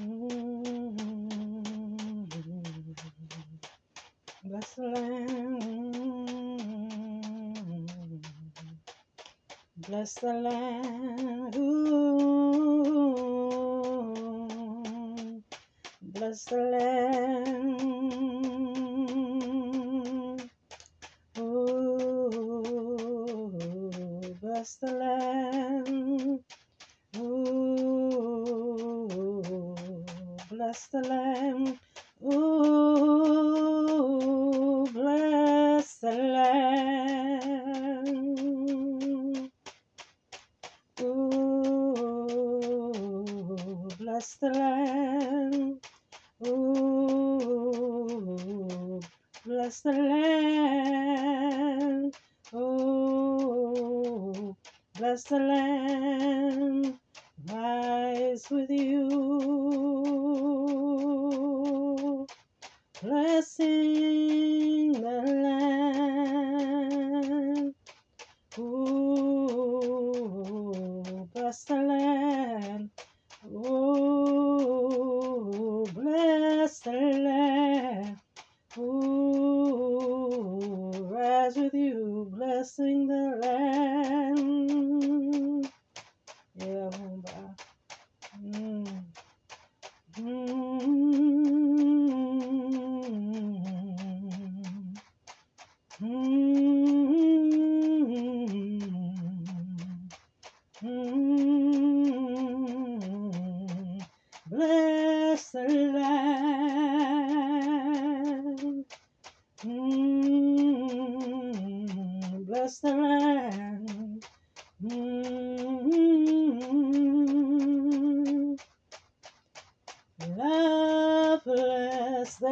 Mm, Bless the Lamb. Bless the land. Ooh, bless the land. Ooh, bless the Lamb. Bless the Lamb. Ooh, bless the Lamb. Ooh, bless the Lamb. Ooh, bless the Lamb. Oh, bless the Lamb. Blessing the Lamb. Ooh, bless the land. Ooh, bless the Lamb. Ooh, rise with you, blessing the Lamb. Mm. Bless the land. Mm. Bless the Lamb. Mm. Love bless the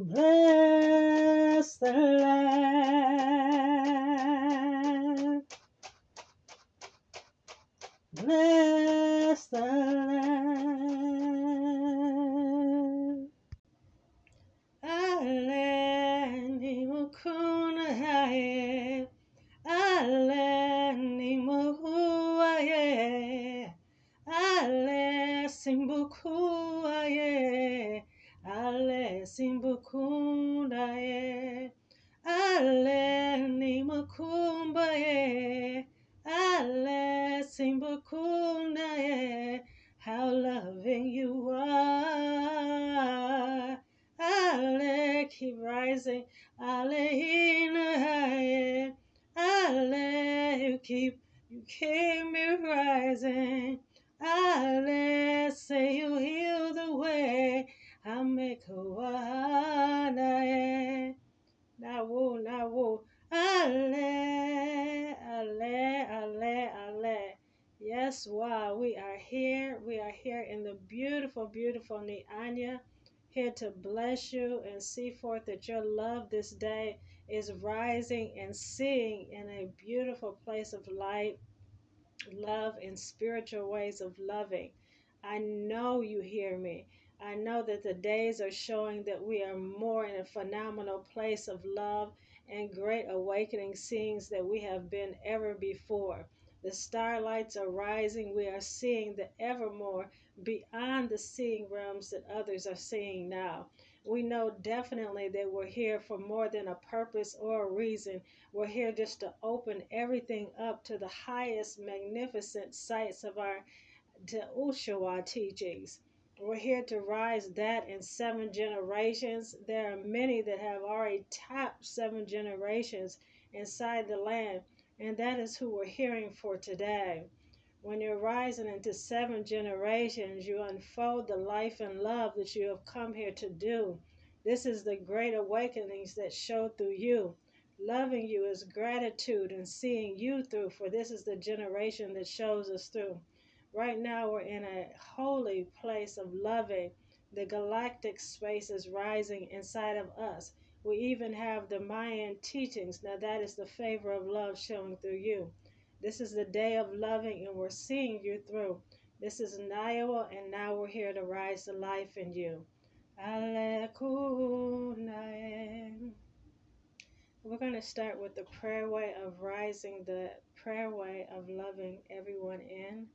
Bless the land. Bless the Lamb. Loving you are. Ale keep rising. Ale you keep you keep beautiful, beautiful Nianya, here to bless you and see forth that your love this day is rising and seeing in a beautiful place of light, love, and spiritual ways of loving. I know you hear me. I know that the days are showing that we are more in a phenomenal place of love and great awakening scenes that we have been ever before. The starlights are rising. We are seeing the evermore beyond the seeing realms that others are seeing now. We know definitely that we're here for more than a purpose or a reason. We're here just to open everything up to the highest magnificent sights of our to Ushawa teachings. We're here to rise that in seven generations. There are many that have already tapped seven generations inside the land, and that is who we're hearing for today. When you're rising into seven generations, you unfold the life and love that you have come here to do. This is the great awakenings that show through you. Loving you is gratitude and seeing you through, for this is the generation that shows us through. Right now, we're in a holy place of loving. The galactic space is rising inside of us. We even have the Mayan teachings. Now, that is the favor of love showing through you. This is the day of loving, and we're seeing you through. This is Niyowa, and now we're here to rise to life in you. We're going to start with the prayer way of rising, the prayer way of loving everyone in.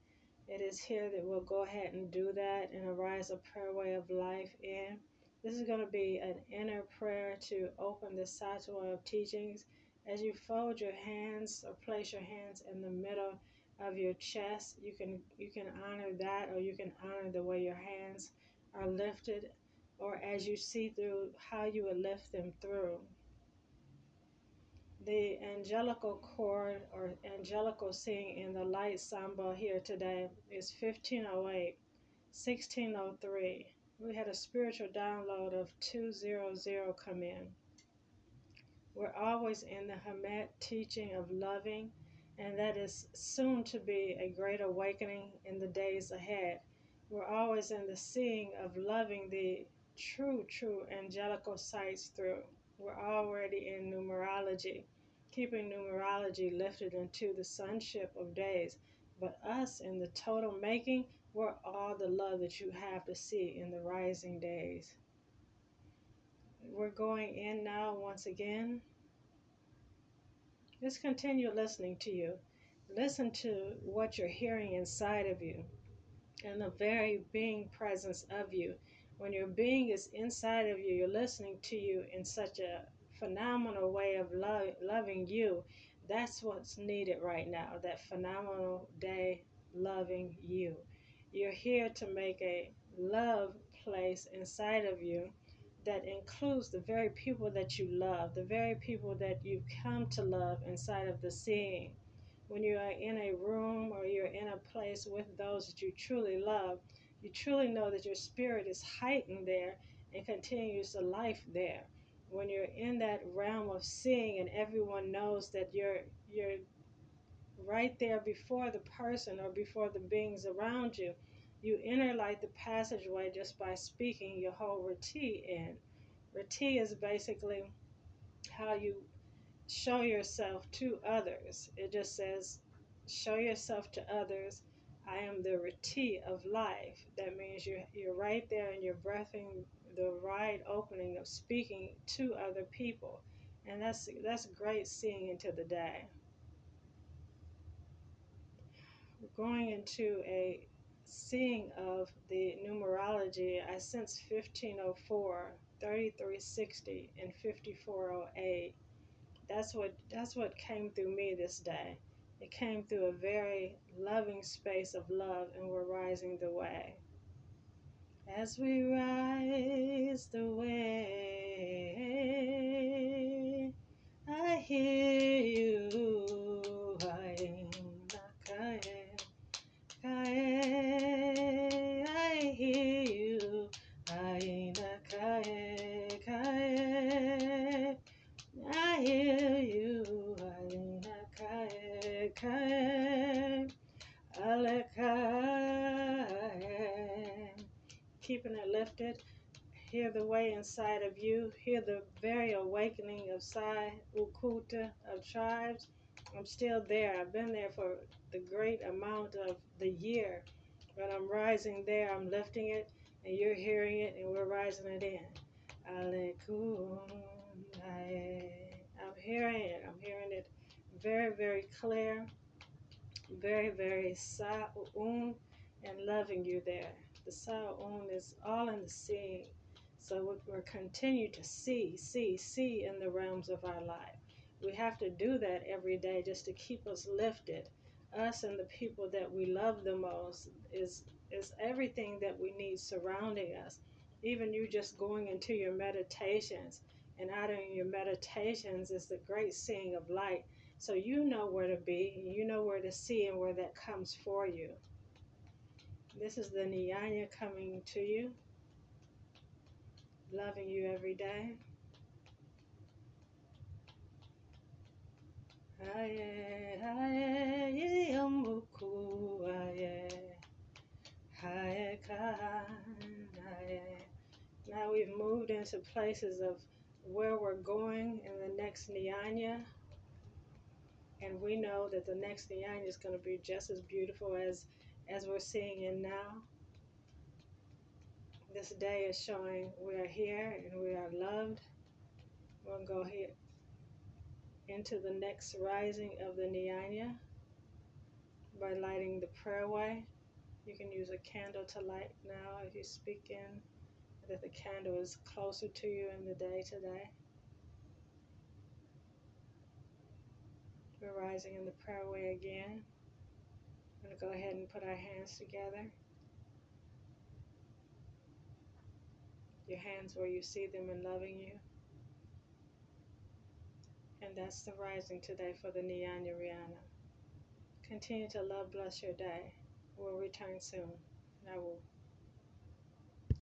It is here that we'll go ahead and do that and arise a prayer way of life in. This is going to be an inner prayer to open the Satwa of teachings. As you fold your hands or place your hands in the middle of your chest, you can you can honor that or you can honor the way your hands are lifted or as you see through how you would lift them through. The angelical chord or angelical seeing in the light samba here today is 1508, 1603. We had a spiritual download of 200 come in. We're always in the Hamet teaching of loving, and that is soon to be a great awakening in the days ahead. We're always in the seeing of loving the true, true angelical sights through. We're already in numerology, keeping numerology lifted into the sonship of days. But us in the total making, we're all the love that you have to see in the rising days. We're going in now once again. Just continue listening to you. Listen to what you're hearing inside of you and the very being presence of you when your being is inside of you, you're listening to you in such a phenomenal way of love, loving you. That's what's needed right now, that phenomenal day loving you. You're here to make a love place inside of you that includes the very people that you love, the very people that you've come to love inside of the seeing. When you are in a room or you're in a place with those that you truly love, you truly know that your spirit is heightened there and continues to life there. When you're in that realm of seeing and everyone knows that you're you're right there before the person or before the beings around you, you enter like the passageway just by speaking your whole rati in. Rati is basically how you show yourself to others. It just says, show yourself to others I am the rati of life. That means you're, you're right there and you're breathing the right opening of speaking to other people. And that's that's great seeing into the day. We're going into a seeing of the numerology. I sense 1504, 3360, and 5408. That's what that's what came through me this day. It came through a very loving space of love, and we're rising the way. As we rise the way, Keeping it lifted. Hear the way inside of you. Hear the very awakening of Sai Ukuta of tribes. I'm still there. I've been there for the great amount of the year. But I'm rising there. I'm lifting it. And you're hearing it. And we're rising it in. I'm hearing it. I'm hearing it very, very clear, very, very sa'un, and loving you there. The sa'un is all in the seeing. So we're continue to see, see, see in the realms of our life. We have to do that every day just to keep us lifted. Us and the people that we love the most is is everything that we need surrounding us. Even you just going into your meditations and out of your meditations is the great seeing of light so you know where to be, you know where to see, and where that comes for you. This is the Nyanya coming to you, loving you every day. Now we've moved into places of where we're going in the next Nyanya And we know that the next Nyanya is going to be just as beautiful as as we're seeing it now. This day is showing we are here and we are loved. We're going to go here into the next rising of the Nyanya by lighting the prayer way. You can use a candle to light now if you speak in that the candle is closer to you in the day today. We're rising in the prayer way again. I'm going to go ahead and put our hands together. Your hands where you see them and loving you. And that's the rising today for the Nyanya Rihanna. Continue to love, bless your day. We'll return soon. And I will